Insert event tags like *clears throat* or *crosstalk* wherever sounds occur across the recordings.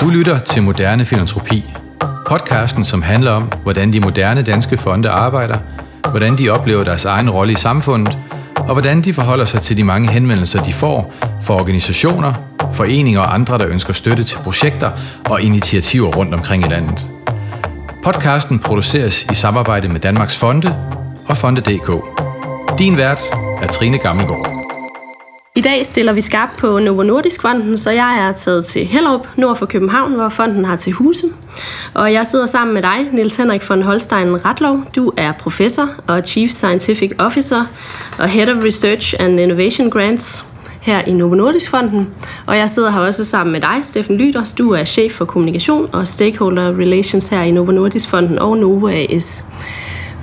Du lytter til Moderne Filantropi. Podcasten, som handler om, hvordan de moderne danske fonde arbejder, hvordan de oplever deres egen rolle i samfundet, og hvordan de forholder sig til de mange henvendelser, de får fra organisationer, foreninger og andre, der ønsker støtte til projekter og initiativer rundt omkring i landet. Podcasten produceres i samarbejde med Danmarks Fonde og Fonde.dk. Din vært er Trine Gammelgaard. I dag stiller vi skarpt på Novo Nordisk Fonden, så jeg er taget til Hellerup, nord for København, hvor fonden har til huse. Og jeg sidder sammen med dig, Niels Henrik von Holstein Ratlov. Du er professor og Chief Scientific Officer og Head of Research and Innovation Grants her i Novo Nordisk Fonden. Og jeg sidder her også sammen med dig, Steffen Lyders. Du er chef for kommunikation og stakeholder relations her i Novo Nordisk Fonden og Novo AS.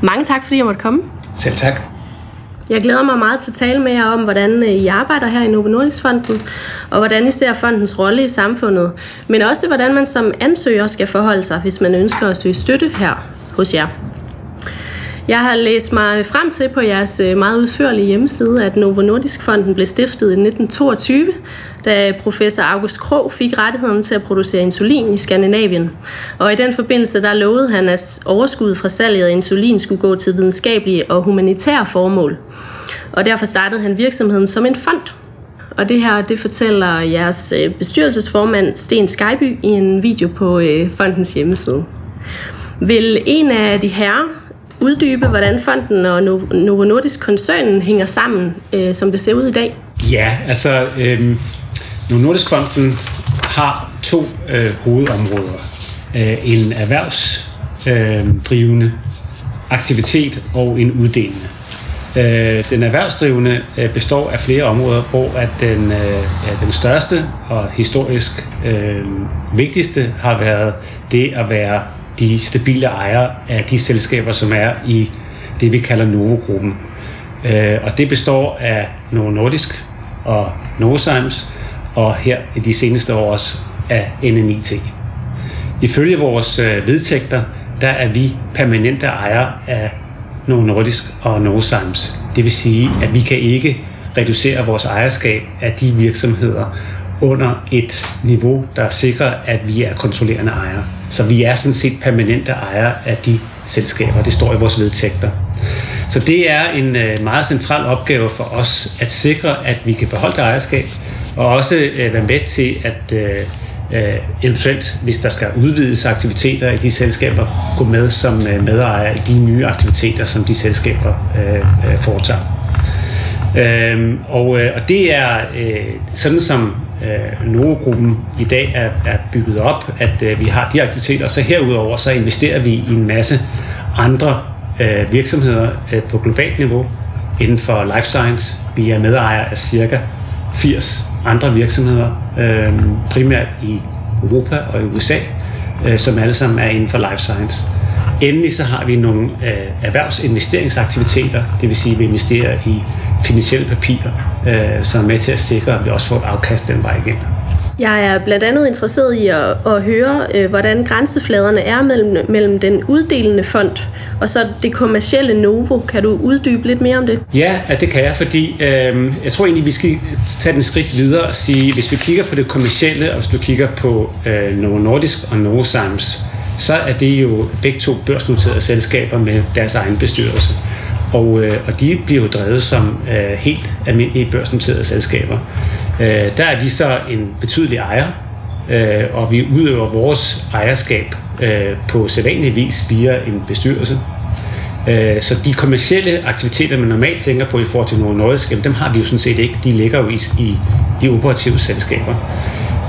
Mange tak, fordi jeg måtte komme. Selv tak. Jeg glæder mig meget til at tale med jer om, hvordan øh, I arbejder her i Novo Nordisk Fonden, og hvordan I ser fondens rolle i samfundet, men også hvordan man som ansøger skal forholde sig, hvis man ønsker at søge støtte her hos jer. Jeg har læst mig frem til på jeres øh, meget udførlige hjemmeside, at Novo Nordisk Fonden blev stiftet i 1922, da professor August Krog fik rettigheden til at producere insulin i Skandinavien. Og i den forbindelse der lovede han, at overskuddet fra salget af insulin skulle gå til videnskabelige og humanitære formål. Og derfor startede han virksomheden som en fond. Og det her, det fortæller jeres øh, bestyrelsesformand Sten Skyby i en video på øh, fondens hjemmeside. Vil en af de herrer uddybe, hvordan fonden og Novo Nordisk-koncernen hænger sammen, øh, som det ser ud i dag? Ja, altså øh, nu Nordisk-fonden har to øh, hovedområder. Øh, en erhvervsdrivende øh, aktivitet og en uddelende. Øh, den erhvervsdrivende øh, består af flere områder, hvor at den, øh, den største og historisk øh, vigtigste har været det at være de stabile ejere af de selskaber, som er i det, vi kalder Novo-gruppen. Øh, og det består af Novo Nordisk og Novozymes, og her i de seneste år også af NNIT. Ifølge vores øh, vedtægter, der er vi permanente ejere af Novo Nordisk og Novozymes. Det vil sige, at vi kan ikke reducere vores ejerskab af de virksomheder under et niveau, der sikrer, at vi er kontrollerende ejere. Så vi er sådan set permanente ejere af de selskaber. Det står i vores vedtægter. Så det er en øh, meget central opgave for os at sikre, at vi kan beholde ejerskab, og også øh, være med til at øh, øh, eventuelt, hvis der skal udvides aktiviteter i de selskaber, gå med som øh, medejer i de nye aktiviteter, som de selskaber øh, foretager. Øhm, øh, og, og det er sådan som øh, Novo-gruppen i dag er, er bygget op, at øh, vi har de aktiviteter, så herudover så investerer vi i en masse andre øh, virksomheder øh, på globalt niveau inden for life science. Vi er medejer af cirka 80 andre virksomheder, øh, primært i Europa og i USA, øh, som alle sammen er inden for life science. Endelig så har vi nogle øh, erhvervsinvesteringsaktiviteter, det vil sige, at vi investerer i finansielle papirer, øh, som er med til at sikre, at vi også får et afkast den vej igen. Jeg er blandt andet interesseret i at, at høre, øh, hvordan grænsefladerne er mellem, mellem den uddelende fond og så det kommercielle Novo. Kan du uddybe lidt mere om det? Ja, det kan jeg, fordi øh, jeg tror egentlig, vi skal tage den skridt videre og sige, hvis vi kigger på det kommercielle, og hvis du kigger på øh, Novo Nordisk og Novo Sams, så er det jo begge to børsnoterede selskaber med deres egen bestyrelse. Og, øh, og de bliver jo drevet som øh, helt almindelige børsnoterede selskaber. Øh, der er vi så en betydelig ejer, øh, og vi udøver vores ejerskab øh, på sædvanlig vis via en bestyrelse. Øh, så de kommercielle aktiviteter, man normalt tænker på i forhold til nogle nordiske, dem har vi jo sådan set ikke. De ligger jo i, i de operative selskaber.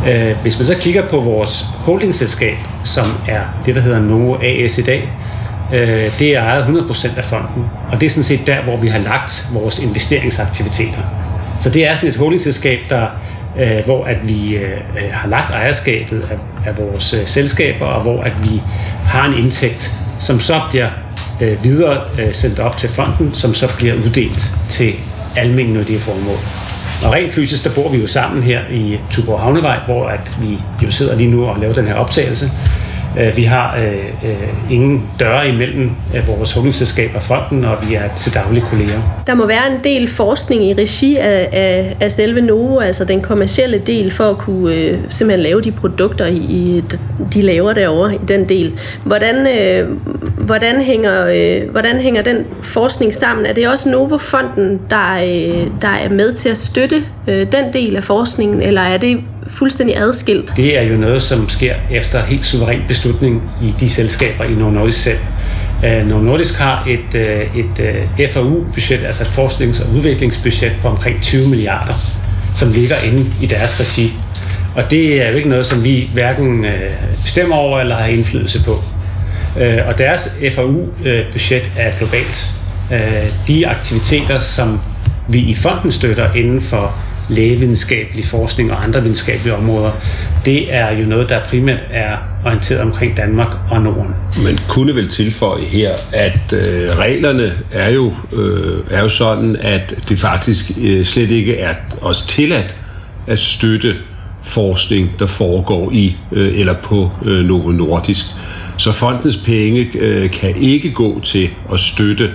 Øh, hvis man så kigger på vores holdingselskab, som er det, der hedder Novo AS i dag, øh, det er ejet 100% af fonden, og det er sådan set der, hvor vi har lagt vores investeringsaktiviteter. Så det er sådan et holdingselskab, der, øh, hvor at vi øh, øh, har lagt ejerskabet af, af vores øh, selskaber, og hvor at vi har en indtægt, som så bliver videre sendt op til fonden, som så bliver uddelt til almindelige formål. Og rent fysisk, der bor vi jo sammen her i Tuborg Havnevej, hvor at vi jo sidder lige nu og laver den her optagelse. Øh, vi har øh, øh, ingen døre imellem øh, vores holdningsselskab og fronten, og vi er til daglige kolleger. Der må være en del forskning i regi af, af, af selve Novo, altså den kommercielle del, for at kunne øh, simpelthen lave de produkter, i, de laver derovre i den del. Hvordan, øh, hvordan, hænger, øh, hvordan hænger den forskning sammen? Er det også Novo-fonden, der, øh, der er med til at støtte øh, den del af forskningen, eller er det fuldstændig adskilt? Det er jo noget, som sker efter helt suveræn beslutning i de selskaber i Novo Nordisk selv. Øh, uh, Novo Nordisk har et, øh, et øh, FAU-budget, altså et forsknings- og udviklingsbudget på omkring 20 milliarder, som ligger inde i deres regi. Og det er jo ikke noget, som vi hverken bestemmer over eller har indflydelse på. Og deres FAU-budget er globalt. De aktiviteter, som vi i fonden støtter inden for lægevidenskabelig forskning og andre videnskabelige områder, det er jo noget, der primært er orienteret omkring Danmark og Norden. Man kunne vel tilføje her, at øh, reglerne er jo, øh, er jo sådan, at det faktisk øh, slet ikke er os tilladt at støtte forskning, der foregår i øh, eller på øh, Novo Nordisk. Så fondens penge øh, kan ikke gå til at støtte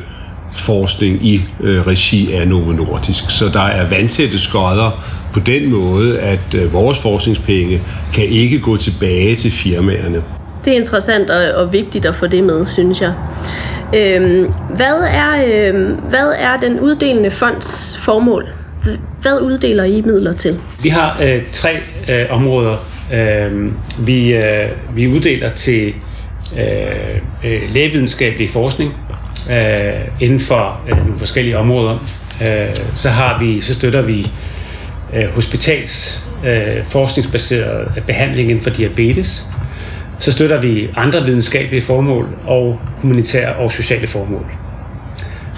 forskning i øh, regi af Novo Nordisk. Så der er vandtætte skodder på den måde, at øh, vores forskningspenge kan ikke gå tilbage til firmaerne. Det er interessant og, og vigtigt at få det med, synes jeg. Øhm, hvad, er, øh, hvad er den uddelende fonds formål? Hvad uddeler I midler til? Vi har øh, tre øh, områder. Øh, vi, øh, vi uddeler til øh, øh, lægevidenskabelig forskning, øh, inden for øh, nogle forskellige områder. Øh, så har vi, så støtter vi øh, hospitals øh, forskningsbaseret behandling inden for diabetes. Så støtter vi andre videnskabelige formål og humanitære og sociale formål.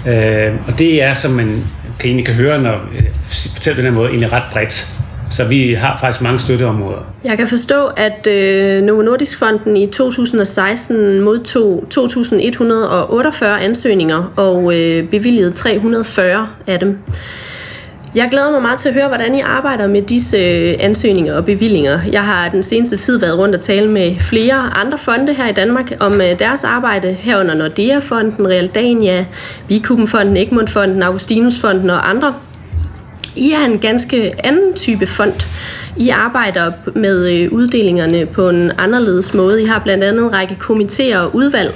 Øh, og det er, som man kan egentlig kan høre, når jeg øh, fortæller den her måde, egentlig ret bredt. Så vi har faktisk mange støtteområder. Jeg kan forstå, at øh, Novo Nordisk Fonden i 2016 modtog 2.148 ansøgninger og øh, bevilgede 340 af dem. Jeg glæder mig meget til at høre, hvordan I arbejder med disse øh, ansøgninger og bevillinger. Jeg har den seneste tid været rundt og tale med flere andre fonde her i Danmark om øh, deres arbejde, herunder Nordea-fonden, Realdania, Vikuben-fonden, Egmont-fonden, Augustinus-fonden og andre i er en ganske anden type fond. I arbejder med øh, uddelingerne på en anderledes måde. I har blandt andet en række komitéer og udvalg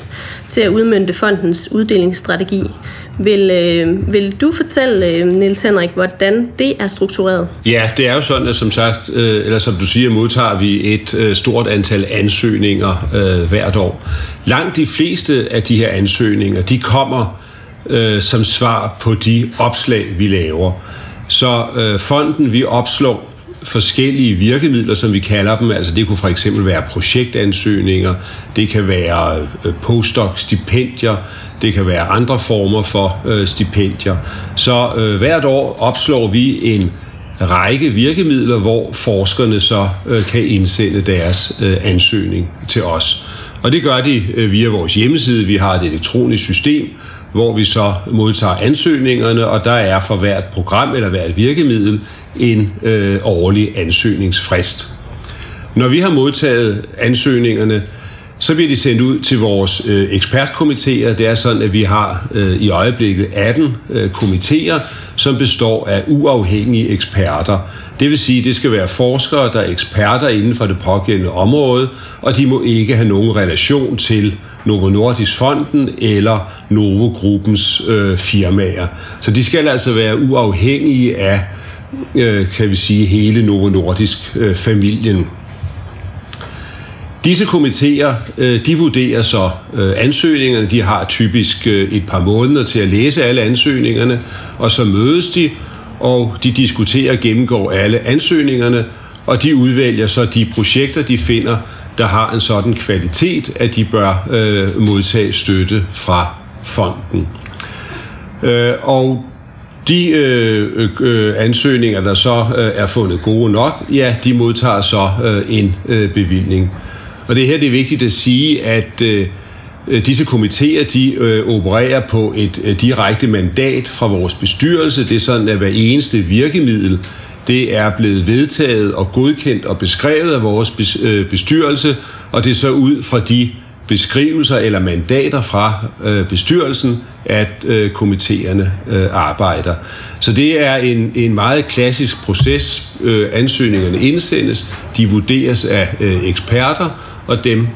til at udmynde fondens uddelingsstrategi. Vil, øh, vil du fortælle, øh, Niels Henrik, hvordan det er struktureret? Ja, det er jo sådan, at som sagt, øh, eller som du siger, modtager vi et øh, stort antal ansøgninger øh, hvert år. Langt de fleste af de her ansøgninger, de kommer øh, som svar på de opslag, vi laver. Så øh, fonden, vi opslår forskellige virkemidler, som vi kalder dem. Altså det kunne for eksempel være projektansøgninger, det kan være øh, postdoc-stipendier, det kan være andre former for øh, stipendier. Så øh, hvert år opslår vi en række virkemidler, hvor forskerne så øh, kan indsende deres øh, ansøgning til os. Og det gør de øh, via vores hjemmeside. Vi har et elektronisk system, hvor vi så modtager ansøgningerne, og der er for hvert program eller hvert virkemiddel en øh, årlig ansøgningsfrist. Når vi har modtaget ansøgningerne, så bliver de sendt ud til vores øh, ekspertkomitéer. Det er sådan, at vi har øh, i øjeblikket 18 øh, komitéer, som består af uafhængige eksperter. Det vil sige, at det skal være forskere, der er eksperter inden for det pågældende område, og de må ikke have nogen relation til Novo Nordisk Fonden eller Novo Gruppens øh, firmaer. Så de skal altså være uafhængige af, øh, kan vi sige, hele Novo Nordisk øh, familien. Disse komitéer, øh, de vurderer så øh, ansøgningerne. De har typisk øh, et par måneder til at læse alle ansøgningerne, og så mødes de, og de diskuterer og gennemgår alle ansøgningerne, og de udvælger så de projekter, de finder, der har en sådan kvalitet, at de bør øh, modtage støtte fra fonden. Øh, og de øh, øh, ansøgninger, der så øh, er fundet gode nok, ja, de modtager så øh, en øh, bevilling. Og det her det er vigtigt at sige, at øh, øh disse komitéer, de øh, opererer på et øh, direkte mandat fra vores bestyrelse. Det er sådan, at hver eneste virkemiddel, det er blevet vedtaget og godkendt og beskrevet af vores øh, bestyrelse, og det er så ud fra de beskrivelser eller mandater fra øh, bestyrelsen, at øh, komiteerne øh, arbejder. Så det er en, en meget klassisk proces. Øh, ansøgningerne indsendes, de vurderes af øh, eksperter, og dem,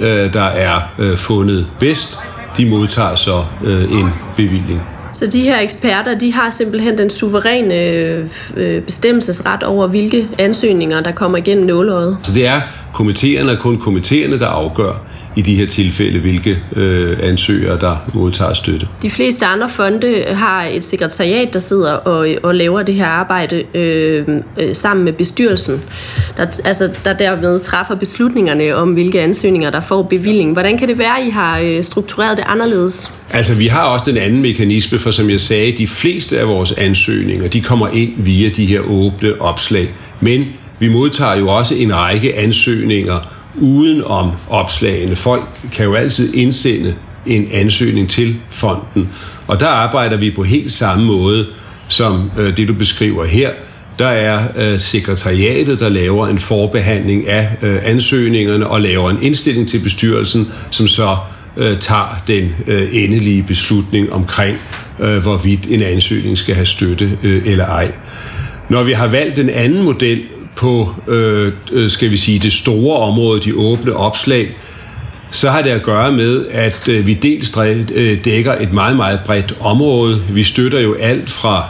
øh, der er øh, fundet bedst, de modtager så øh, en bevilling. Så de her eksperter, de har simpelthen den suveræne øh, bestemmelsesret over, hvilke ansøgninger, der kommer igennem nåløjet. Så det er komiteerne og kun komiteerne, der afgør, i de her tilfælde, hvilke øh, ansøgere, der modtager støtte. De fleste andre fonde har et sekretariat, der sidder og, og laver det her arbejde øh, øh, sammen med bestyrelsen, der, altså, der derved træffer beslutningerne om, hvilke ansøgninger, der får bevilling. Hvordan kan det være, I har øh, struktureret det anderledes? Altså, vi har også den anden mekanisme, for som jeg sagde, de fleste af vores ansøgninger, de kommer ind via de her åbne opslag. Men vi modtager jo også en række ansøgninger, uden om opslagene. Folk kan jo altid indsende en ansøgning til fonden, og der arbejder vi på helt samme måde som øh, det, du beskriver her. Der er øh, sekretariatet, der laver en forbehandling af øh, ansøgningerne og laver en indstilling til bestyrelsen, som så øh, tager den øh, endelige beslutning omkring, øh, hvorvidt en ansøgning skal have støtte øh, eller ej. Når vi har valgt den anden model, på, øh, øh, skal vi sige, det store område, de åbne opslag, så har det at gøre med, at øh, vi dels øh, dækker et meget, meget bredt område. Vi støtter jo alt fra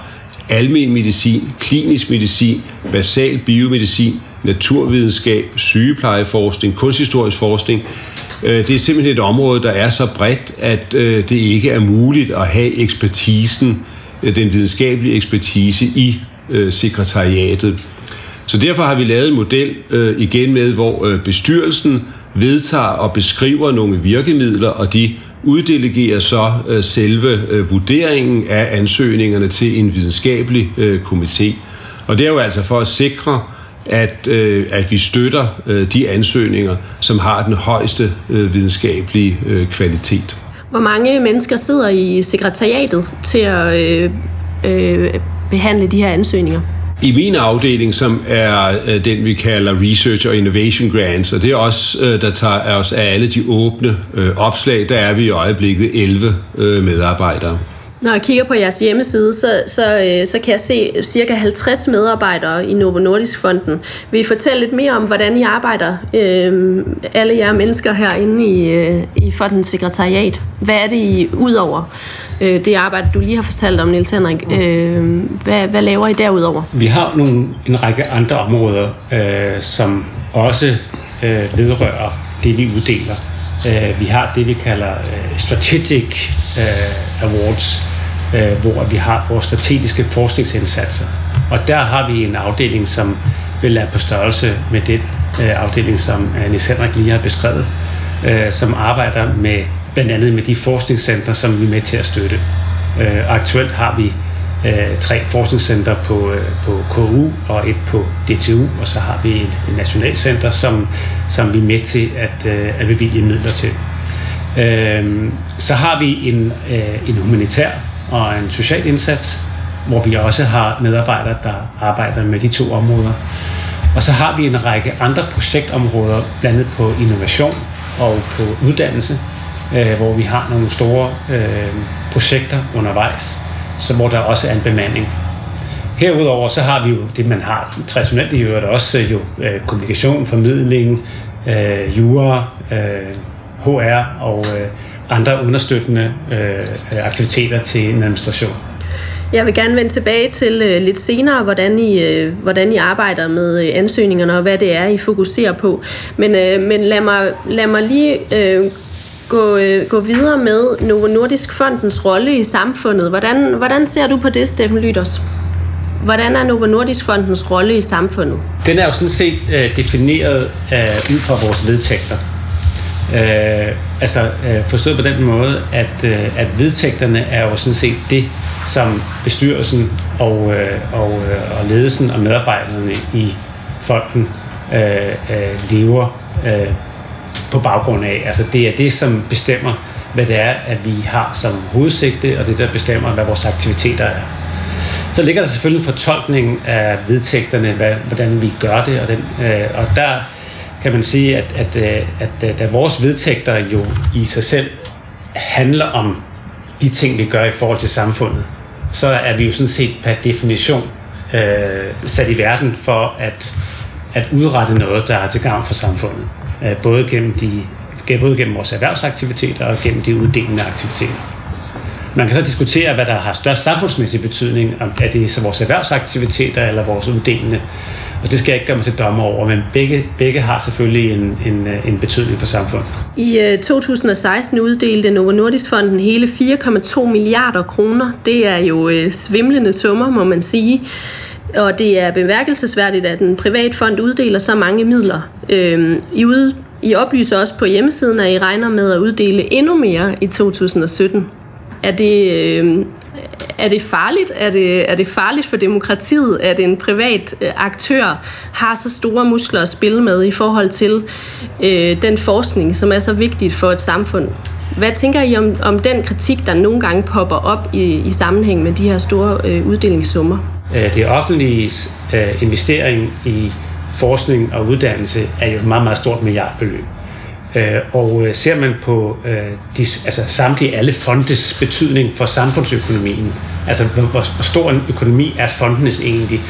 almen medicin, klinisk medicin, basal biomedicin, naturvidenskab, sygeplejeforskning, kunsthistorisk forskning. Det er simpelthen et område, der er så bredt, at det ikke er muligt at have ekspertisen, den videnskabelige ekspertise i sekretariatet. Så derfor har vi lavet en model øh, igen med, hvor øh, bestyrelsen vedtager og beskriver nogle virkemidler, og de uddelegerer så øh, selve øh, vurderingen af ansøgningerne til en videnskabelig øh, komité. Og det er jo altså for at sikre, at, øh, at vi støtter øh, de ansøgninger, som har den højeste øh, videnskabelige øh, kvalitet. Hvor mange mennesker sidder i sekretariatet til at øh, øh, behandle de her ansøgninger? I min afdeling, som er øh, den, vi kalder Research og Innovation Grants, og det er også, øh, der tager os af alle de åbne øh, opslag, der er vi i øjeblikket 11 øh, medarbejdere. Når jeg kigger på jeres hjemmeside, så, så, øh, så kan jeg se cirka 50 medarbejdere i Novo Nordisk Fonden. Vil I fortælle lidt mere om, hvordan I arbejder, øh, alle jer mennesker herinde i, øh, i fondens sekretariat? Hvad er det I udover øh, det arbejde, du lige har fortalt om, Niels Henrik? Øh, hvad, hvad laver I derudover? Vi har nogle, en række andre områder, øh, som også øh, vedrører det, vi uddeler. Øh, vi har det, vi kalder øh, Strategic øh, Awards, øh, hvor vi har vores strategiske forskningsindsatser. Og der har vi en afdeling, som vil være på størrelse med den øh, afdeling, som øh, Niels Henrik lige har beskrevet, øh, som arbejder med blandt andet med de forskningscentre, som vi er med til at støtte. Øh, aktuelt har vi øh, tre forskningscenter på, øh, på KU og et på DTU, og så har vi et, et nationalcenter, som, som vi er med til at, øh, at bevilge midler til. Øh, så har vi en, øh, en humanitær og en social indsats, hvor vi også har medarbejdere, der arbejder med de to områder. Og så har vi en række andre projektområder, blandt andet på innovation og på uddannelse, øh, hvor vi har nogle store øh, projekter undervejs, så hvor der også er en bemanding. Herudover så har vi jo det, man har traditionelt i øvrigt også øh, jo øh, kommunikation, formidling, øh, jura, øh, HR og øh, andre understøttende øh, aktiviteter til en administration. Jeg vil gerne vende tilbage til øh, lidt senere, hvordan I, øh, hvordan I arbejder med øh, ansøgningerne og hvad det er, I fokuserer på. Men, øh, men lad, mig, lad mig lige øh, gå, øh, gå videre med Novo Nordisk Fondens rolle i samfundet. Hvordan, hvordan ser du på det, Steffen Lyders? Hvordan er Novo Nordisk Fondens rolle i samfundet? Den er jo sådan set øh, defineret øh, ud fra vores vedtægter. Øh, altså øh, forstået på den måde, at, øh, at vedtægterne er jo sådan set det, som bestyrelsen og, øh, og, øh, og ledelsen og medarbejderne i fonden øh, øh, lever øh, på baggrund af. Altså det er det, som bestemmer, hvad det er, at vi har som hovedsigte, og det der bestemmer, hvad vores aktiviteter er. Så ligger der selvfølgelig en fortolkning af vedtægterne, hvad, hvordan vi gør det, og, den, øh, og der kan man sige, at, at, øh, at, øh, at da vores vedtægter jo i sig selv handler om de ting, vi gør i forhold til samfundet, så er vi jo sådan set per definition øh, sat i verden for at, at udrette noget, der er til gavn for samfundet. Øh, både, gennem de, både gennem vores erhvervsaktiviteter og gennem de uddelende aktiviteter. Man kan så diskutere, hvad der har størst samfundsmæssig betydning, om er det så vores erhvervsaktiviteter eller vores uddelende. Og det skal jeg ikke gøre mig til dommer over, men begge, begge har selvfølgelig en, en, øh, en betydning for samfundet. I øh, 2016 uddelte Novo Nordisk Fonden hele 4,2 milliarder kroner. Det er jo øh, svimlende summer, må man sige. Og det er bemærkelsesværdigt, at en privat fond uddeler så mange midler. Øh, I, ud, I oplyser også på hjemmesiden, at I regner med at uddele endnu mere i 2017. Er det, øh, er det farligt? Er det, er det farligt for demokratiet, at en privat øh, aktør har så store muskler at spille med i forhold til øh, den forskning, som er så vigtigt for et samfund? Hvad tænker I om, om den kritik, der nogle gange popper op i, i sammenhæng med de her store øh, uddelingssummer? Øh, det offentlige øh, investering i forskning og uddannelse er jo et meget, meget stort milliardbeløb. Øh, og ser man på de, altså samtlige alle fondes betydning for samfundsøkonomien, altså hvor, stor en økonomi er fondenes egentlig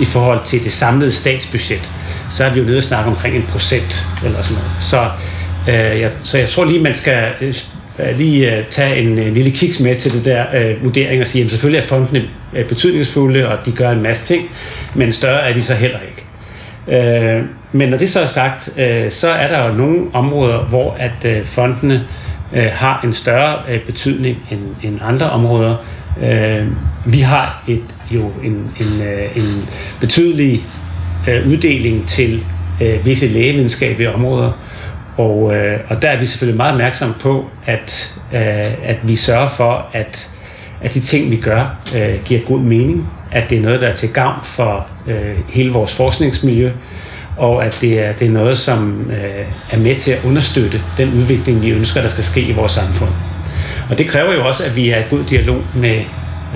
i forhold til det samlede statsbudget, så er vi jo nede at snakke omkring en procent eller sådan noget. Så, øh, jeg, så jeg tror lige, man skal øh, lige øh, tage en øh, lille kiks med til det der øh, vurdering og sige, at selvfølgelig er fondene øh, betydningsfulde, og de gør en masse ting, men større er de så heller ikke. Øh, men når det så er sagt, øh, så er der jo nogle områder, hvor at øh, fondene øh, har en større øh, betydning end, end andre områder. Øh, vi har et jo en, en, øh, en betydelig øh, uddeling til øh, visse lægevidenskabelige områder, og, øh, og der er vi selvfølgelig meget opmærksomme på, at, øh, at vi sørger for, at, at de ting, vi gør, øh, giver god mening, at det er noget, der er til gavn for øh, hele vores forskningsmiljø, og at det er, det er noget, som øh, er med til at understøtte den udvikling, vi ønsker, der skal ske i vores samfund. Og det kræver jo også, at vi er i god dialog med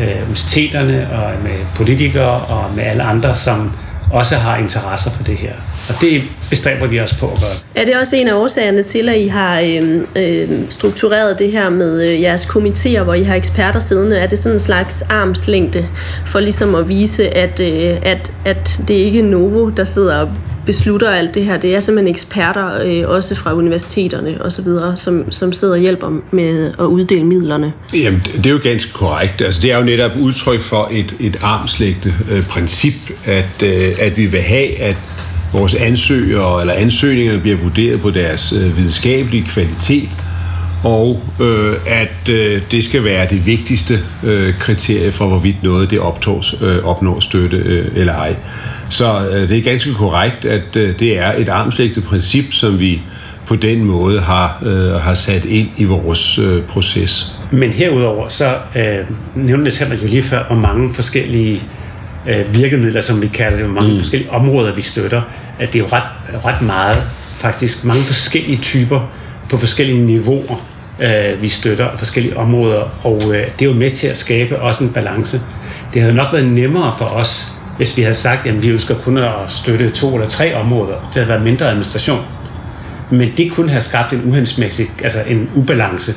øh, universiteterne og med politikere og med alle andre, som også har interesser på det her. Og det bestræber vi os på at gøre. Er det også en af årsagerne til, at I har øh, øh, struktureret det her med øh, jeres komitéer, hvor I har eksperter siddende? Er det sådan en slags armslængde for ligesom at vise, at, øh, at, at det ikke er Novo, der sidder og beslutter alt det her. Det er simpelthen eksperter, øh, også fra universiteterne osv., som, som sidder og hjælper med at uddele midlerne. Jamen, det er jo ganske korrekt. Altså, det er jo netop udtryk for et, et armslægte øh, princip, at, øh, at vi vil have, at vores ansøgere eller ansøgninger bliver vurderet på deres øh, videnskabelige kvalitet, og øh, at øh, det skal være det vigtigste øh, kriterie for, hvorvidt noget det optås, øh, opnår støtte øh, eller ej. Så øh, det er ganske korrekt, at øh, det er et armslægtet princip, som vi på den måde har, øh, har sat ind i vores øh, proces. Men herudover så øh, nævnte det jo lige før, hvor mange forskellige øh, virkemidler, som vi kalder det, hvor mange mm. forskellige områder, vi støtter, at det er jo ret, ret meget, faktisk mange forskellige typer på forskellige niveauer, øh, vi støtter forskellige områder, og øh, det er jo med til at skabe også en balance. Det havde nok været nemmere for os, hvis vi havde sagt, at vi ønsker kun at støtte to eller tre områder. Det havde været mindre administration. Men det kunne have skabt en uhendsmæssig, altså en ubalance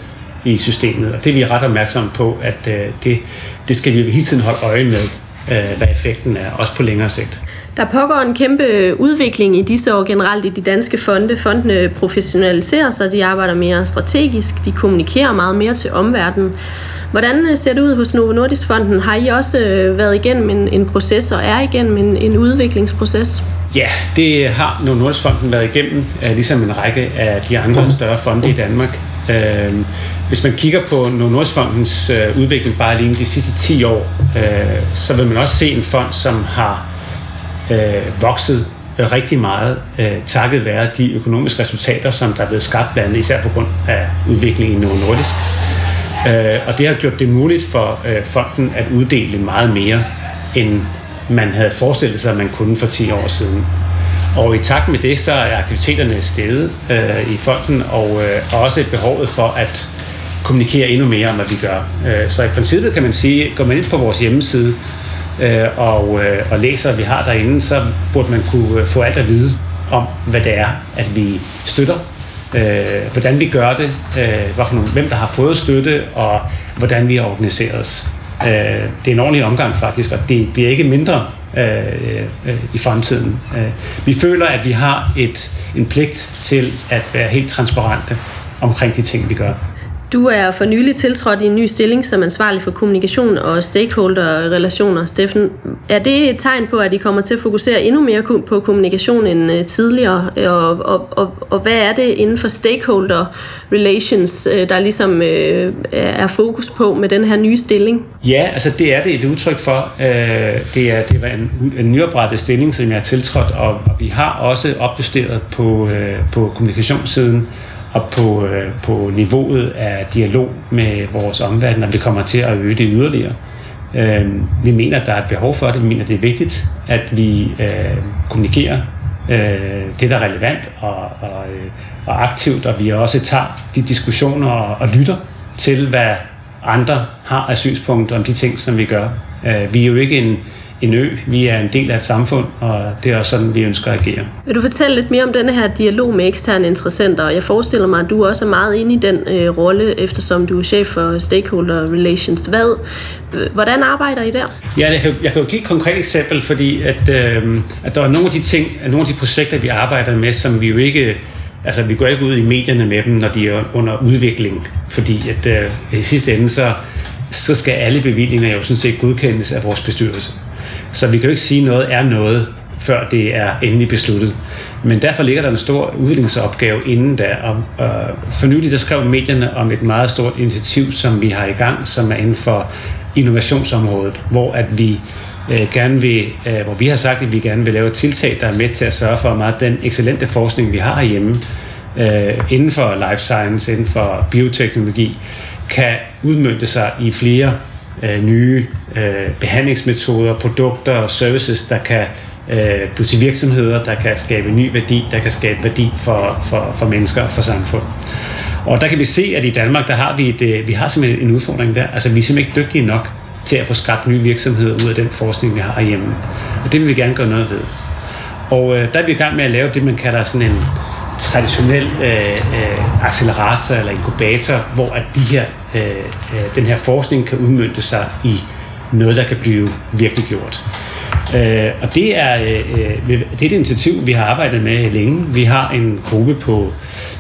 i systemet, og det er vi ret opmærksomme på, at øh, det, det skal vi hele tiden holde øje med, øh, hvad effekten er, også på længere sigt. Der pågår en kæmpe udvikling i disse år generelt i de danske fonde. Fondene professionaliserer sig, de arbejder mere strategisk, de kommunikerer meget mere til omverdenen. Hvordan øh, ser det ud hos Novo Nordisk Fonden? Har I også øh, været igennem en, en proces og er igennem en, en udviklingsproces? Ja, det har Novo Nordisk Fonden været igennem, ligesom en række af de andre større fonde i Danmark. Hvis man kigger på Novo Nordisk Fondens øh, udvikling bare lige de sidste 10 år, så vil man også se en fond, som har Øh, vokset øh, rigtig meget øh, takket være de økonomiske resultater, som der er blevet skabt blandt andet især på grund af udviklingen i Novo Nordisk. Øh, og det har gjort det muligt for øh, fonden at uddele meget mere, end man havde forestillet sig, at man kunne for 10 år siden. Og i takt med det, så er aktiviteterne steget øh, i fonden, og øh, også et behovet for at kommunikere endnu mere om, hvad vi gør. Øh, så i princippet kan man sige, går man ind på vores hjemmeside, øh, og, øh, og læser, vi har derinde, så burde man kunne øh, få alt at vide om, hvad det er, at vi støtter, øh, hvordan vi gør det, øh, hvad for nogle, hvem der har fået støtte, og hvordan vi har organiseret os. Øh, det er en ordentlig omgang faktisk, og det bliver ikke mindre øh, øh, i fremtiden. Øh, vi føler, at vi har et, en pligt til at være helt transparente omkring de ting, vi gør. Du er for nylig tiltrådt i en ny stilling som ansvarlig for kommunikation og stakeholder-relationer, Steffen. Er det et tegn på, at I kommer til at fokusere endnu mere på kommunikation end øh, tidligere? Øh, og, og, og, og hvad er det inden for stakeholder relations, øh, der ligesom øh, er fokus på med den her nye stilling? Ja, altså det er det et udtryk for. Det er det var en, en nyoprettet stilling, som jeg har tiltrådt, og vi har også opjusteret på, på kommunikationssiden og på, øh, på niveauet af dialog med vores omverden, og vi kommer til at øge det yderligere. Øh, vi mener, at der er et behov for det. Vi mener, det er vigtigt, at vi øh, kommunikerer øh, det, der er relevant og, og, øh, og aktivt, og vi også tager de diskussioner og, og lytter til, hvad andre har af synspunkter om de ting, som vi gør. Øh, vi er jo ikke en, en ø. Vi er en del af et samfund, og det er også sådan, vi ønsker at agere. Vil du fortælle lidt mere om denne her dialog med eksterne interessenter? Jeg forestiller mig, at du også er meget inde i den øh, rolle, eftersom du er chef for Stakeholder Relations. Hvad, hvordan arbejder I der? Ja, jeg kan, jeg kan jo give et konkret eksempel, fordi at, øh, at der er nogle af de ting, nogle af de projekter, vi arbejder med, som vi jo ikke Altså, vi går ikke ud i medierne med dem, når de er under udvikling, fordi at øh, i sidste ende, så, så skal alle bevillinger jo sådan set godkendes af vores bestyrelse. Så vi kan jo ikke sige, at noget er noget, før det er endelig besluttet. Men derfor ligger der en stor udviklingsopgave inden der. Og, for nylig der skrev medierne om et meget stort initiativ, som vi har i gang, som er inden for innovationsområdet, hvor at vi øh, gerne vil, øh, hvor vi har sagt, at vi gerne vil lave et tiltag, der er med til at sørge for, at meget den excellente forskning, vi har herhjemme, øh, inden for life science, inden for bioteknologi, kan udmønte sig i flere øh, nye øh, behandlingsmetoder, produkter og services, der kan øh, blive til virksomheder, der kan skabe ny værdi, der kan skabe værdi for, for, for mennesker og for samfund. Og der kan vi se, at i Danmark, der har vi, et, øh, vi har simpelthen en udfordring der. Altså, vi er simpelthen ikke dygtige nok til at få skabt nye virksomheder ud af den forskning, vi har hjemme. Og det vil vi gerne gøre noget ved. Og øh, der er vi i gang med at lave det, man kalder sådan en traditionel øh, øh, accelerator eller inkubator, hvor at de her, øh, øh, den her forskning kan udmyndte sig i noget, der kan blive virkelig gjort. Øh, og det er, øh, øh det er et initiativ, vi har arbejdet med længe. Vi har en gruppe på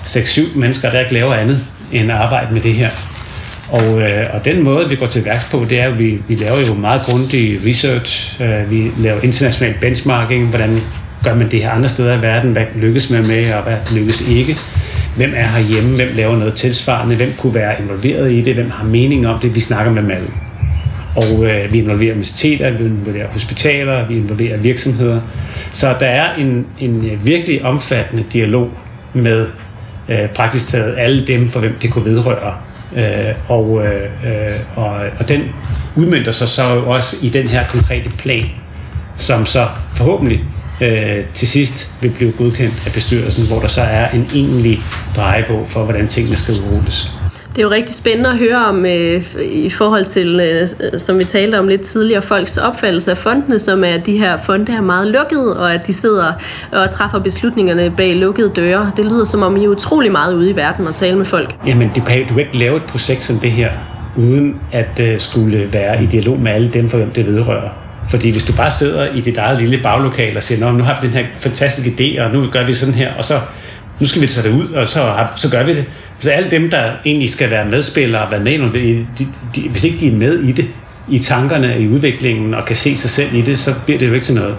6-7 mennesker, der ikke laver andet end at arbejde med det her. Og, øh, og den måde, vi går til værks på, det er, at vi, vi laver jo meget grundig research. Øh, vi laver international benchmarking, hvordan gør man det her andre steder i verden? Hvad lykkes man med, og hvad lykkes ikke? Hvem er herhjemme? Hvem laver noget tilsvarende? Hvem kunne være involveret i det? Hvem har mening om det? Vi snakker med dem alle. Og øh, vi involverer universiteter, vi involverer hospitaler, vi involverer virksomheder. Så der er en, en øh, virkelig omfattende dialog med øh, praktisk taget alle dem, for hvem det kunne vedrøre. Øh, og, øh, øh og, og den udmyndter sig så også i den her konkrete plan, som så forhåbentlig øh, til sidst vil blive godkendt af bestyrelsen, hvor der så er en egentlig drejebog for, hvordan tingene skal udrulles. Det er jo rigtig spændende at høre om øh, i forhold til, øh, som vi talte om lidt tidligere, folks opfattelse af fondene, som er de her fonde er meget lukkede, og at de sidder og træffer beslutningerne bag lukkede døre. Det lyder som om I er utrolig meget ude i verden og tale med folk. Jamen, du kan, du kan ikke lave et projekt som det her, uden at uh, skulle være i dialog med alle dem, for hvem det vedrører. Fordi hvis du bare sidder i dit eget lille baglokal og siger, Nå, nu har vi den her fantastiske idé, og nu gør vi sådan her, og så nu skal vi tage det ud, og så, så gør vi det. Så alle dem, der egentlig skal være medspillere og være med, de, de, de, hvis ikke de er med i det, i tankerne, i udviklingen, og kan se sig selv i det, så bliver det jo ikke til noget.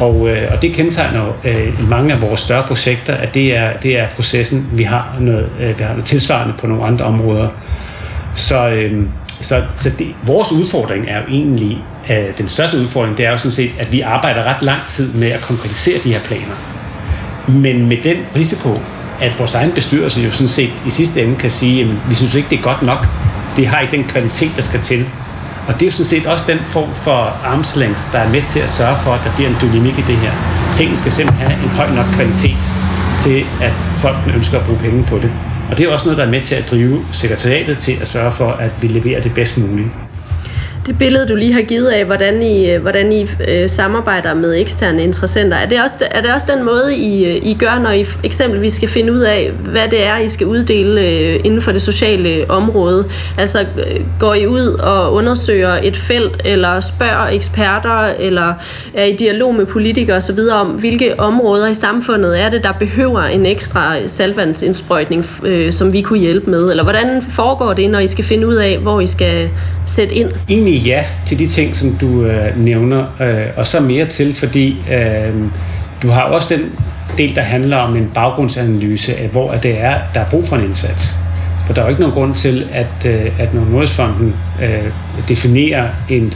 Og, øh, og det kendetegner øh, mange af vores større projekter, at det er, det er processen. Vi har noget, øh, vi har noget tilsvarende på nogle andre områder. Så, øh, så, så det, vores udfordring er jo egentlig, øh, den største udfordring, det er jo sådan set, at vi arbejder ret lang tid med at konkretisere de her planer. Men med den risiko, at vores egen bestyrelse jo sådan set i sidste ende kan sige, at vi synes ikke, det er godt nok. Det har ikke den kvalitet, der skal til. Og det er jo sådan set også den form for armslængds, der er med til at sørge for, at der bliver en dynamik i det her. Tingene skal simpelthen have en høj nok kvalitet til, at folk ønsker at bruge penge på det. Og det er også noget, der er med til at drive sekretariatet til at sørge for, at vi leverer det bedst muligt. Det billede, du lige har givet af, hvordan I, øh, hvordan I øh, samarbejder med eksterne interessenter, er det, også, er det også den måde, I, øh, I gør, når I eksempelvis skal finde ud af, hvad det er, I skal uddele øh, inden for det sociale område? Altså, øh, går I ud og undersøger et felt, eller spørger eksperter, eller er I dialog med politikere osv. om, hvilke områder i samfundet er det, der behøver en ekstra salvandsindsprøjtning, øh, som vi kunne hjælpe med? Eller hvordan foregår det, når I skal finde ud af, hvor I skal sætte ind? Egentlig ja til de ting, som du øh, nævner, øh, og så mere til, fordi øh, du har også den del, der handler om en baggrundsanalyse af, hvor det er, der er brug for en indsats. For der er jo ikke nogen grund til, at, øh, at når Nordøstfonden øh, definerer en,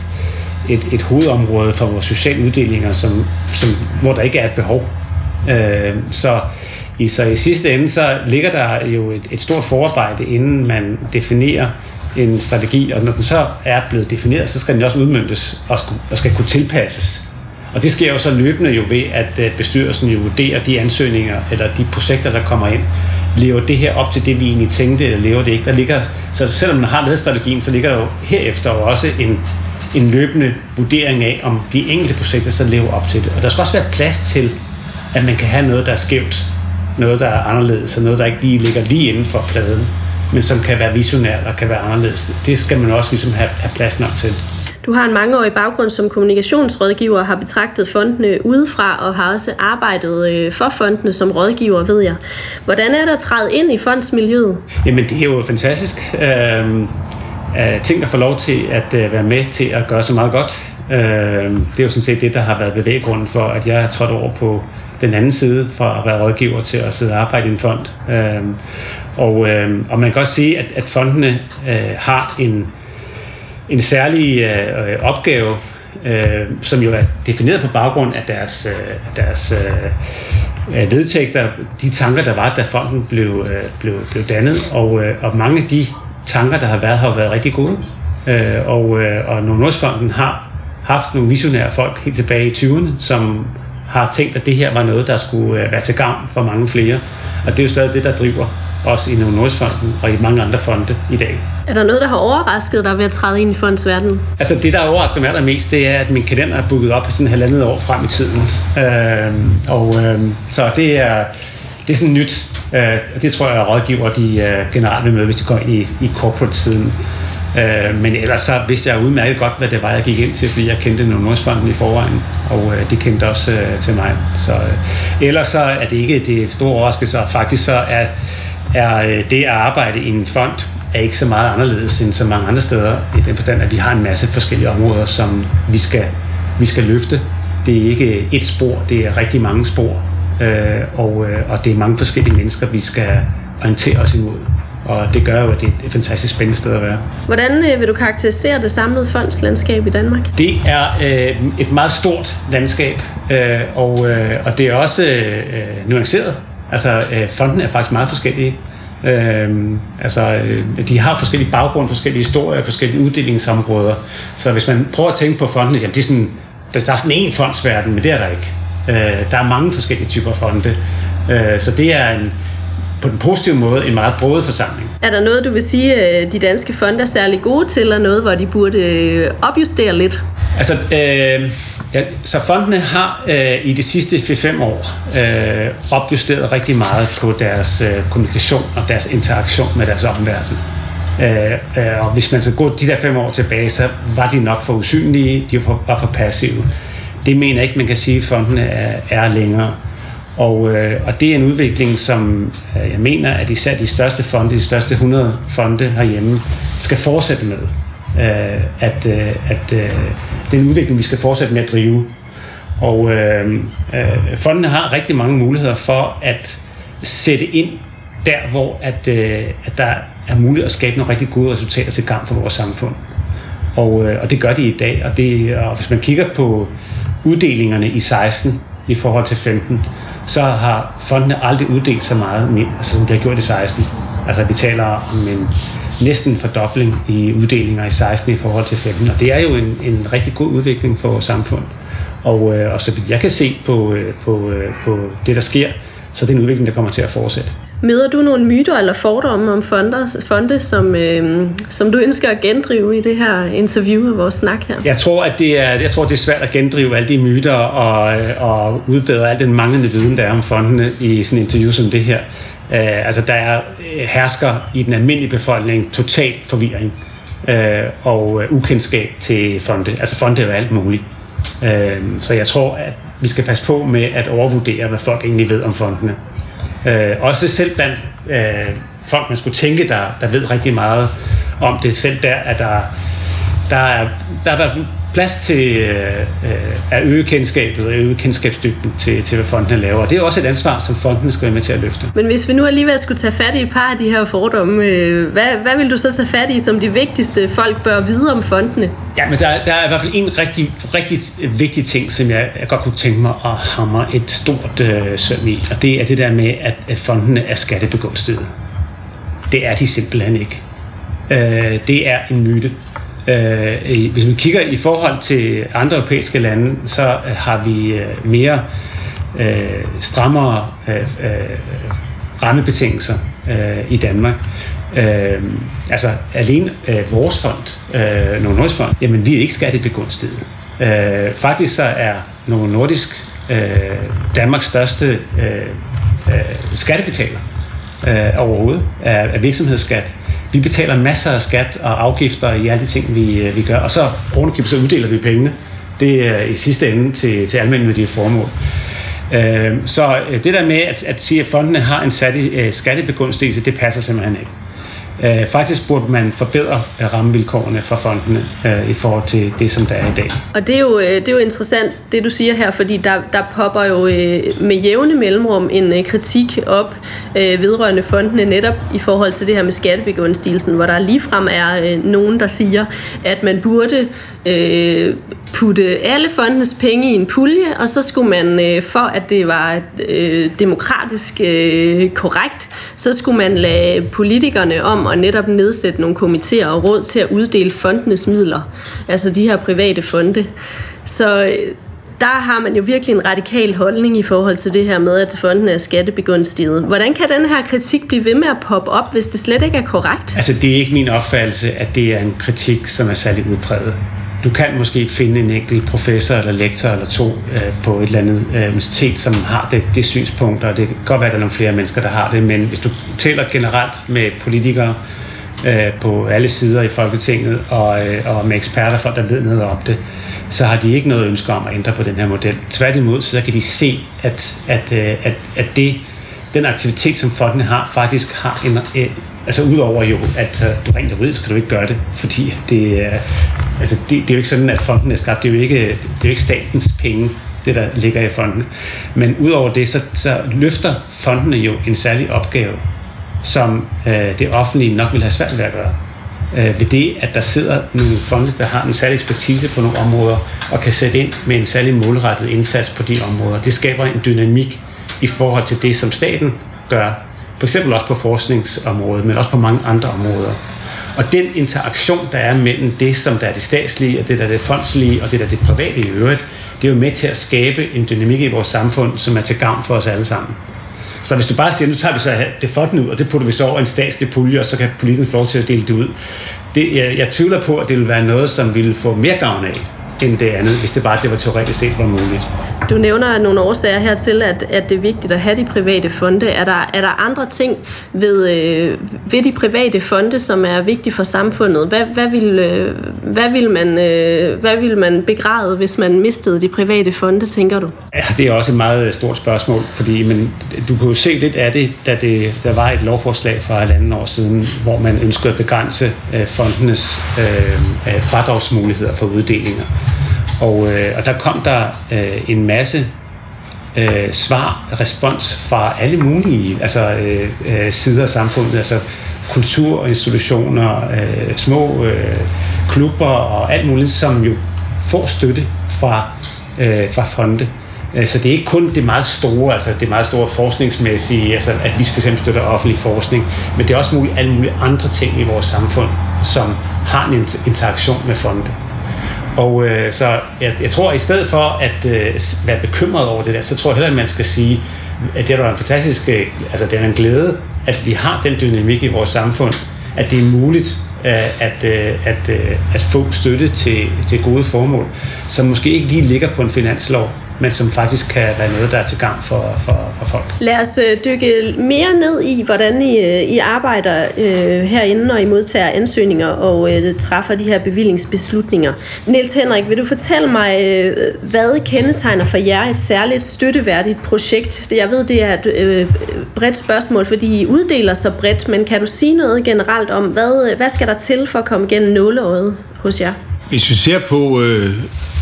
et, et hovedområde for vores sociale uddelinger, som, som, hvor der ikke er et behov. Øh, så, i, så i sidste ende, så ligger der jo et, et stort forarbejde, inden man definerer en strategi, og når den så er blevet defineret, så skal den også udmyndtes og, skal, og skal kunne tilpasses. Og det sker jo så løbende jo ved, at øh, bestyrelsen jo vurderer de ansøgninger, eller de projekter, der kommer ind. Lever det her op til det, vi egentlig tænkte, eller lever det ikke? Der ligger, så selvom man har lavet strategien, så ligger der jo herefter jo også en, en løbende vurdering af, om de enkelte projekter så lever op til det. Og der skal også være plads til, at man kan have noget, der er skævt, noget, der er anderledes, og noget, der ikke lige ligger lige inden for pladen men som kan være visionært og kan være anderledes. Det skal man også ligesom have, have plads nok til. Du har en mangeårig baggrund som kommunikationsrådgiver og har betragtet fondene udefra og har også arbejdet øh, for fondene som rådgiver, ved jeg. Hvordan er det at træde ind i fondsmiljøet? Jamen, det er jo fantastisk. Øh, ting, der får lov til at øh, være med til at gøre så meget godt. Øh, det er jo sådan set det, der har været bevæggrunden for, at jeg er trådt over på den anden side fra at være rådgiver til at sidde og arbejde i en fond. Øh, og, øh, og man kan også sige, at, at fondene øh, har en, en særlig øh, opgave, øh, som jo er defineret på baggrund af deres, øh, deres øh, vedtægter, de tanker, der var, da fonden blev, øh, blev, blev dannet. Og, øh, og mange af de tanker, der har været, har været rigtig gode. Øh, og, øh, og Nordnordsfonden har haft nogle visionære folk helt tilbage i 20'erne, som har tænkt, at det her var noget, der skulle øh, være til gavn for mange flere. Og det er jo stadig det, der driver også i Nordfonden og i mange andre fonde i dag. Er der noget, der har overrasket dig ved at træde ind i fondsverdenen? Altså det, der overrasker mig allermest, det er, at min kalender er booket op sådan halvandet år frem i tiden. Øh, og øh, så det er, det er sådan nyt. Øh, det tror jeg, at rådgiver de øh, generelt vil med, hvis de går ind i, i corporate-siden. Øh, men ellers så vidste jeg udmærket godt, hvad det var, jeg gik ind til, fordi jeg kendte Nordfonden i forvejen, og øh, de kendte også øh, til mig. Så øh, ellers så er det ikke det store overraskelse, og faktisk så er er øh, det at arbejde i en fond er ikke så meget anderledes end så mange andre steder, i den forstand, at vi har en masse forskellige områder, som vi skal, vi skal løfte. Det er ikke et spor, det er rigtig mange spor, øh, og, øh, og det er mange forskellige mennesker, vi skal orientere os imod. Og det gør jo, at det er et fantastisk spændende sted at være. Hvordan vil du karakterisere det samlede fondslandskab i Danmark? Det er øh, et meget stort landskab, øh, og, øh, og det er også øh, nuanceret. Altså, øh, fonden er faktisk meget forskellige. Øh, altså, øh, de har forskellige baggrund, forskellige historier, forskellige uddelingsområder. Så hvis man prøver at tænke på fonden, jamen, det er sådan, der, der er sådan en fondsverden, men det er der ikke. Øh, der er mange forskellige typer fonde. Øh, så det er en, på den positive måde en meget broet forsamling. Er der noget, du vil sige, at de danske fonde er særlig gode til, eller noget, hvor de burde øh, opjustere lidt? Altså, øh, ja, så fondene har øh, i de sidste 4-5 år øh, opjusteret rigtig meget på deres øh, kommunikation og deres interaktion med deres omverden. Øh, øh, og hvis man skal gå de der fem år tilbage, så var de nok for usynlige, de var for passive. Det mener jeg ikke, man kan sige, at fondene er, er længere. Og, øh, og det er en udvikling, som øh, jeg mener, at især de største fonde, de største 100 fonde herhjemme, skal fortsætte med. Øh, at øh, at øh, det er en udvikling, vi skal fortsætte med at drive. Og øh, øh, fondene har rigtig mange muligheder for at sætte ind der, hvor at, øh, at der er muligt at skabe nogle rigtig gode resultater til gavn for vores samfund. Og, øh, og det gør de i dag. Og, det, og hvis man kigger på uddelingerne i 16 i forhold til 15, så har fondene aldrig uddelt så meget, altså, som de har gjort i 16. Altså vi taler om en næsten fordobling i uddelinger i 16 i forhold til 15, og det er jo en, en rigtig god udvikling for vores samfund. Og, øh, og så vidt jeg kan se på, øh, på, øh, på det, der sker, Så det er en udvikling, der kommer til at fortsætte. Møder du nogle myter eller fordomme om fonder, fonde, som, øh, som du ønsker at gendrive i det her interview og vores snak her? Jeg tror, at det er, jeg tror, det er svært at gendrive alle de myter og, og udbedre al den manglende viden, der er om fondene i sådan et interview som det her. Øh, altså, der er øh, hersker i den almindelige befolkning total forvirring øh, og øh, ukendskab til fonde. Altså, fonde er jo alt muligt. Øh, så jeg tror, at vi skal passe på med at overvurdere, hvad folk egentlig ved om fondene. Øh, også selv blandt øh, folk, man skulle tænke, der, der ved rigtig meget om det. Selv der, at der, der er, der er plads til øh, at øge kendskabet og øge kendskabsdybden til, til, hvad fondene laver. Og det er også et ansvar, som fondene skal være med til at løfte. Men hvis vi nu alligevel skulle tage fat i et par af de her fordomme, øh, hvad, hvad vil du så tage fat i som de vigtigste folk bør vide om fondene? Ja, men der, der er i hvert fald en rigtig, rigtig vigtig ting, som jeg, jeg godt kunne tænke mig at hamre et stort øh, søm i, og det er det der med, at, at fondene er skattebegunstiget. Det er de simpelthen ikke. Øh, det er en myte. Øh, hvis vi kigger i forhold til andre europæiske lande, så øh, har vi øh, mere øh, strammere øh, øh, rammebetingelser øh, i Danmark. Øh, altså alene øh, vores fond, øh, Novo Nordisk Fond, jamen vi er ikke skattebegunstiget. Øh, faktisk så er Novo Nordisk øh, Danmarks største øh, øh, skattebetaler øh, overhovedet af, af virksomhedsskat vi betaler masser af skat og afgifter i alle de ting, vi, øh, vi gør, og så ovenikøbet så uddeler vi pengene. Det er øh, i sidste ende til, til almindelige formål. Øhm, øh, så det der med at, at sige, at fondene har en øh, skattebegunstigelse, det passer simpelthen ikke. Øh, faktisk burde man forbedre øh, rammevilkårene for fondene øh, i forhold til det, som der er i dag. Og det er jo, øh, det er jo interessant, det du siger her, fordi der, der popper jo øh, med jævne mellemrum en øh, kritik op øh, vedrørende fondene netop i forhold til det her med skattebegunstigelsen, hvor der ligefrem er øh, nogen, der siger, at man burde øh, putte alle fondenes penge i en pulje, og så skulle man, øh, for at det var øh, demokratisk øh, korrekt, så skulle man lade politikerne om at netop nedsætte nogle komitéer og råd til at uddele fondenes midler, altså de her private fonde. Så øh, der har man jo virkelig en radikal holdning i forhold til det her med, at fonden er skattebegunstiget. Hvordan kan den her kritik blive ved med at poppe op, hvis det slet ikke er korrekt? Altså, det er ikke min opfattelse, at det er en kritik, som er særlig udpræget. Du kan måske finde en enkelt professor eller lektor eller to øh, på et eller andet øh, universitet, som har det, det synspunkt, og det kan godt være, at der er nogle flere mennesker, der har det, men hvis du taler generelt med politikere øh, på alle sider i Folketinget og, øh, og med eksperter, folk der ved noget om det, så har de ikke noget ønske om at ændre på den her model. Tværtimod, så kan de se, at, at, øh, at, at det, den aktivitet, som folkene har, faktisk har en, øh, Altså udover jo, at uh, du rent juridisk kan du ikke gøre det, fordi det, uh, altså, det, det er jo ikke sådan, at fonden er skabt. Det er jo ikke, det er jo ikke statens penge, det der ligger i fonden. Men udover det, så, så løfter fondene jo en særlig opgave, som øh, det offentlige nok vil have svært ved at gøre. Øh, ved det, at der sidder nogle fonde, der har en særlig ekspertise på nogle områder, og kan sætte ind med en særlig målrettet indsats på de områder. Det skaber en dynamik i forhold til det, som staten gør for eksempel også på forskningsområdet, men også på mange andre områder. Og den interaktion, der er mellem det, som der er det statslige, og det, der er det fondslige, og det, der er det private i øvrigt, det er jo med til at skabe en dynamik i vores samfund, som er til gavn for os alle sammen. Så hvis du bare siger, nu tager vi så det fonden ud, og det putter vi så over en statslig pulje, og så kan politikerne få lov til at dele det ud. Det, jeg, jeg tvivler på, at det vil være noget, som ville få mere gavn af, end det andet, hvis det bare det var teoretisk set var muligt. Du nævner nogle årsager hertil, at, at det er vigtigt at have de private fonde. Er der, er der andre ting ved, øh, ved de private fonde, som er vigtige for samfundet? Hvad, hvad, vil, øh, hvad, vil man, øh, hvad vil man begræde, hvis man mistede de private fonde, tænker du? Ja, det er også et meget øh, stort spørgsmål, fordi men, du kan jo se lidt af det, da det, der var et lovforslag for halvanden år siden, hvor man ønskede at begrænse øh, fondenes øh, øh fradragsmuligheder for uddelinger. Og, øh, og der kom der øh, en masse øh, svar, respons fra alle mulige altså, øh, øh, sider af samfundet, altså kulturinstitutioner, øh, små øh, klubber og alt muligt, som jo får støtte fra, øh, fra fonde. Øh, så det er ikke kun det meget store, altså det meget store forskningsmæssige, altså at vi for eksempel støtter offentlig forskning, men det er også muligt, alle mulige andre ting i vores samfund, som har en interaktion med fonde. Og øh, så jeg, jeg tror, at i stedet for at øh, være bekymret over det der, så tror jeg heller, at man skal sige, at det er en fantastisk, øh, altså det er en glæde, at vi har den dynamik i vores samfund, at det er muligt øh, at, øh, at, øh, at få støtte til, til gode formål, som måske ikke lige ligger på en finanslov, men som faktisk kan være noget, der er til gang for, for, for folk. Lad os øh, dykke mere ned i, hvordan I, øh, I arbejder øh, herinde, når I modtager ansøgninger og øh, træffer de her bevillingsbeslutninger. Niels Henrik, vil du fortælle mig, øh, hvad kendetegner for jer et særligt støtteværdigt projekt? Jeg ved, det er et øh, bredt spørgsmål, fordi I uddeler så bredt, men kan du sige noget generelt om, hvad, øh, hvad skal der til for at komme igennem nåleåret hos jer? Hvis vi ser på, øh,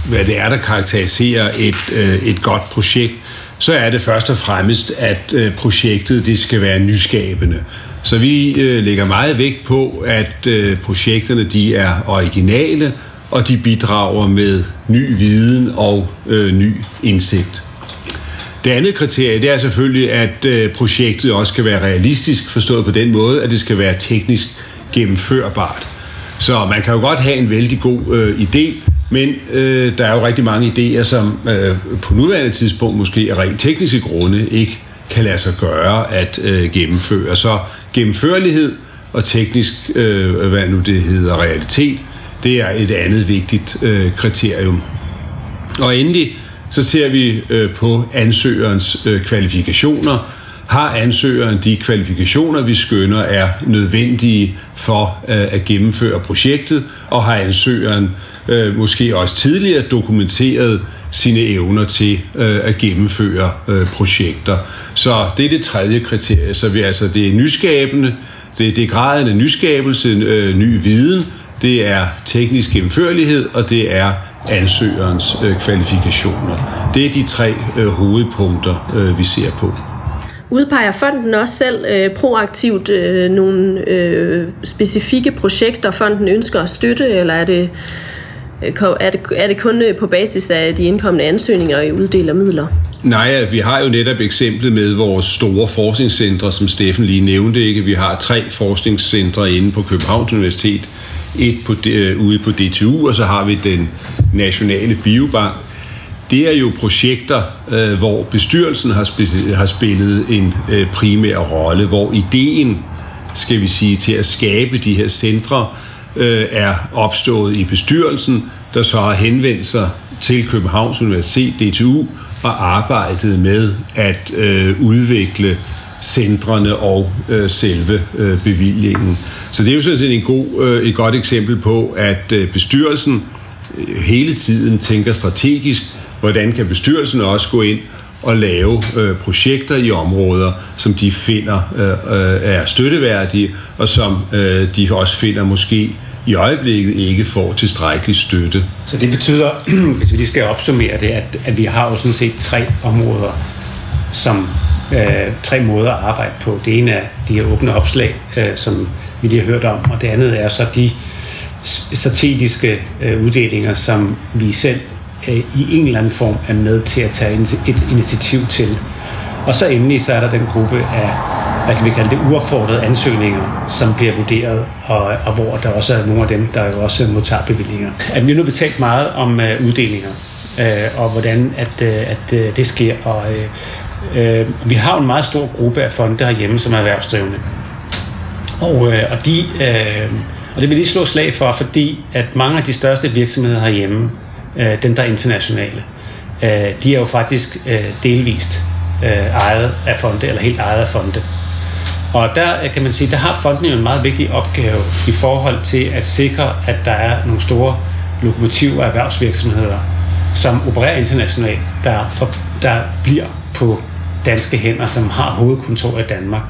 hvad det er, der karakteriserer et, øh, et godt projekt, så er det først og fremmest, at øh, projektet det skal være nyskabende. Så vi øh, lægger meget vægt på, at øh, projekterne de er originale, og de bidrager med ny viden og øh, ny indsigt. Det andet kriterie det er selvfølgelig, at øh, projektet også skal være realistisk, forstået på den måde, at det skal være teknisk gennemførbart. Så man kan jo godt have en vældig god øh, idé, men øh, der er jo rigtig mange idéer, som øh, på nuværende tidspunkt måske af rent tekniske grunde ikke kan lade sig gøre at øh, gennemføre. Så gennemførlighed og teknisk, øh, hvad nu det hedder, realitet, det er et andet vigtigt øh, kriterium. Og endelig så ser vi øh, på ansøgerens øh, kvalifikationer, har ansøgeren de kvalifikationer, vi skønner er nødvendige for øh, at gennemføre projektet, og har ansøgeren øh, måske også tidligere dokumenteret sine evner til øh, at gennemføre øh, projekter. Så det er det tredje kriterie. Så vi, altså, det er nyskabende, det, det er graden af nyskabelse, øh, ny viden, det er teknisk gennemførlighed, og det er ansøgerens øh, kvalifikationer. Det er de tre øh, hovedpunkter, øh, vi ser på. Udpeger fonden også selv øh, proaktivt øh, nogle øh, specifikke projekter, fonden ønsker at støtte, eller er det, øh, er det, er det kun øh, på basis af de indkommende ansøgninger, I uddeler midler? Nej, vi har jo netop eksemplet med vores store forskningscentre, som Steffen lige nævnte. ikke. Vi har tre forskningscentre inde på Københavns Universitet, et på, øh, ude på DTU, og så har vi den nationale biobank, det er jo projekter, øh, hvor bestyrelsen har, sp- har spillet en øh, primær rolle, hvor ideen, skal vi sige, til at skabe de her centre, øh, er opstået i bestyrelsen, der så har henvendt sig til Københavns Universitet, DTU, og arbejdet med at øh, udvikle centrene og øh, selve øh, bevillingen. Så det er jo sådan set en god, øh, et godt eksempel på, at øh, bestyrelsen øh, hele tiden tænker strategisk, hvordan kan bestyrelsen også gå ind og lave øh, projekter i områder, som de finder øh, øh, er støtteværdige, og som øh, de også finder måske i øjeblikket ikke får tilstrækkelig støtte. Så det betyder, *clears throat* hvis vi lige skal opsummere det, at, at vi har jo sådan set tre områder, som øh, tre måder at arbejde på. Det ene er de her åbne opslag, øh, som vi lige har hørt om, og det andet er så de strategiske øh, uddelinger, som vi selv øh, i en eller anden form er med til at tage et initiativ til. Og så endelig så er der den gruppe af, hvad kan vi kalde det, uaffordrede ansøgninger, som bliver vurderet, og, og hvor der også er nogle af dem, der jo også modtager bevillinger. At vi nu har talt meget om øh, uddelinger, øh, og hvordan at, øh, at øh, det sker. Og, øh, øh, vi har jo en meget stor gruppe af fonde herhjemme, som er erhvervsdrivende. Og, øh, og, de, øh, og det vil lige slå slag for, fordi at mange af de største virksomheder herhjemme, øh, dem der er internationale, øh, de er jo faktisk øh, delvist øh, ejet af fonde, eller helt ejet af fonde. Og der øh, kan man sige, der har fonden jo en meget vigtig opgave i forhold til at sikre, at der er nogle store lokomotiver og erhvervsvirksomheder, som opererer internationalt, der, for, der bliver på danske hænder, som har hovedkontor i Danmark,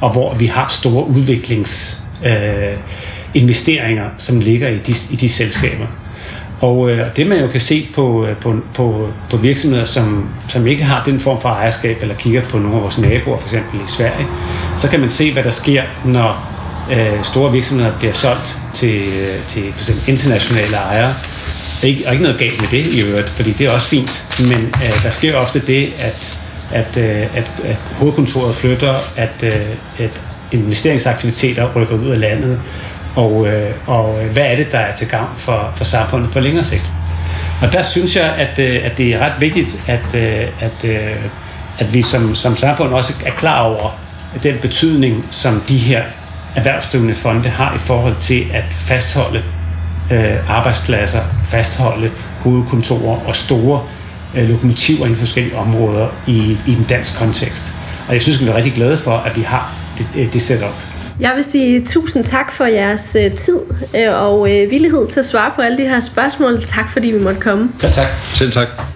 og hvor vi har store udviklingsinvesteringer, øh, investeringer, som ligger i de, i de selskaber. Og øh, det man jo kan se på, øh, på, på, på virksomheder, som, som ikke har den form for ejerskab, eller kigger på nogle af vores naboer, for eksempel i Sverige, så kan man se, hvad der sker, når øh, store virksomheder bliver solgt til, øh, til for eksempel internationale ejere. Ikke, og ikke noget galt med det i øvrigt, fordi det er også fint, men øh, der sker ofte det, at, at, øh, at, at hovedkontoret flytter, at, øh, at investeringsaktiviteter rykker ud af landet, og, øh, og hvad er det, der er til gavn for, for samfundet på længere sigt. Og der synes jeg, at, øh, at det er ret vigtigt, at, øh, at, øh, at vi som, som samfund også er klar over den betydning, som de her erhvervsdrivende fonde har i forhold til at fastholde øh, arbejdspladser, fastholde hovedkontorer og store øh, lokomotiver i forskellige områder i, i en dansk kontekst. Og jeg synes, vi er rigtig glade for, at vi har det, øh, det setup. Jeg vil sige tusind tak for jeres øh, tid øh, og øh, villighed til at svare på alle de her spørgsmål. Tak fordi vi måtte komme. Ja, tak. Selv tak.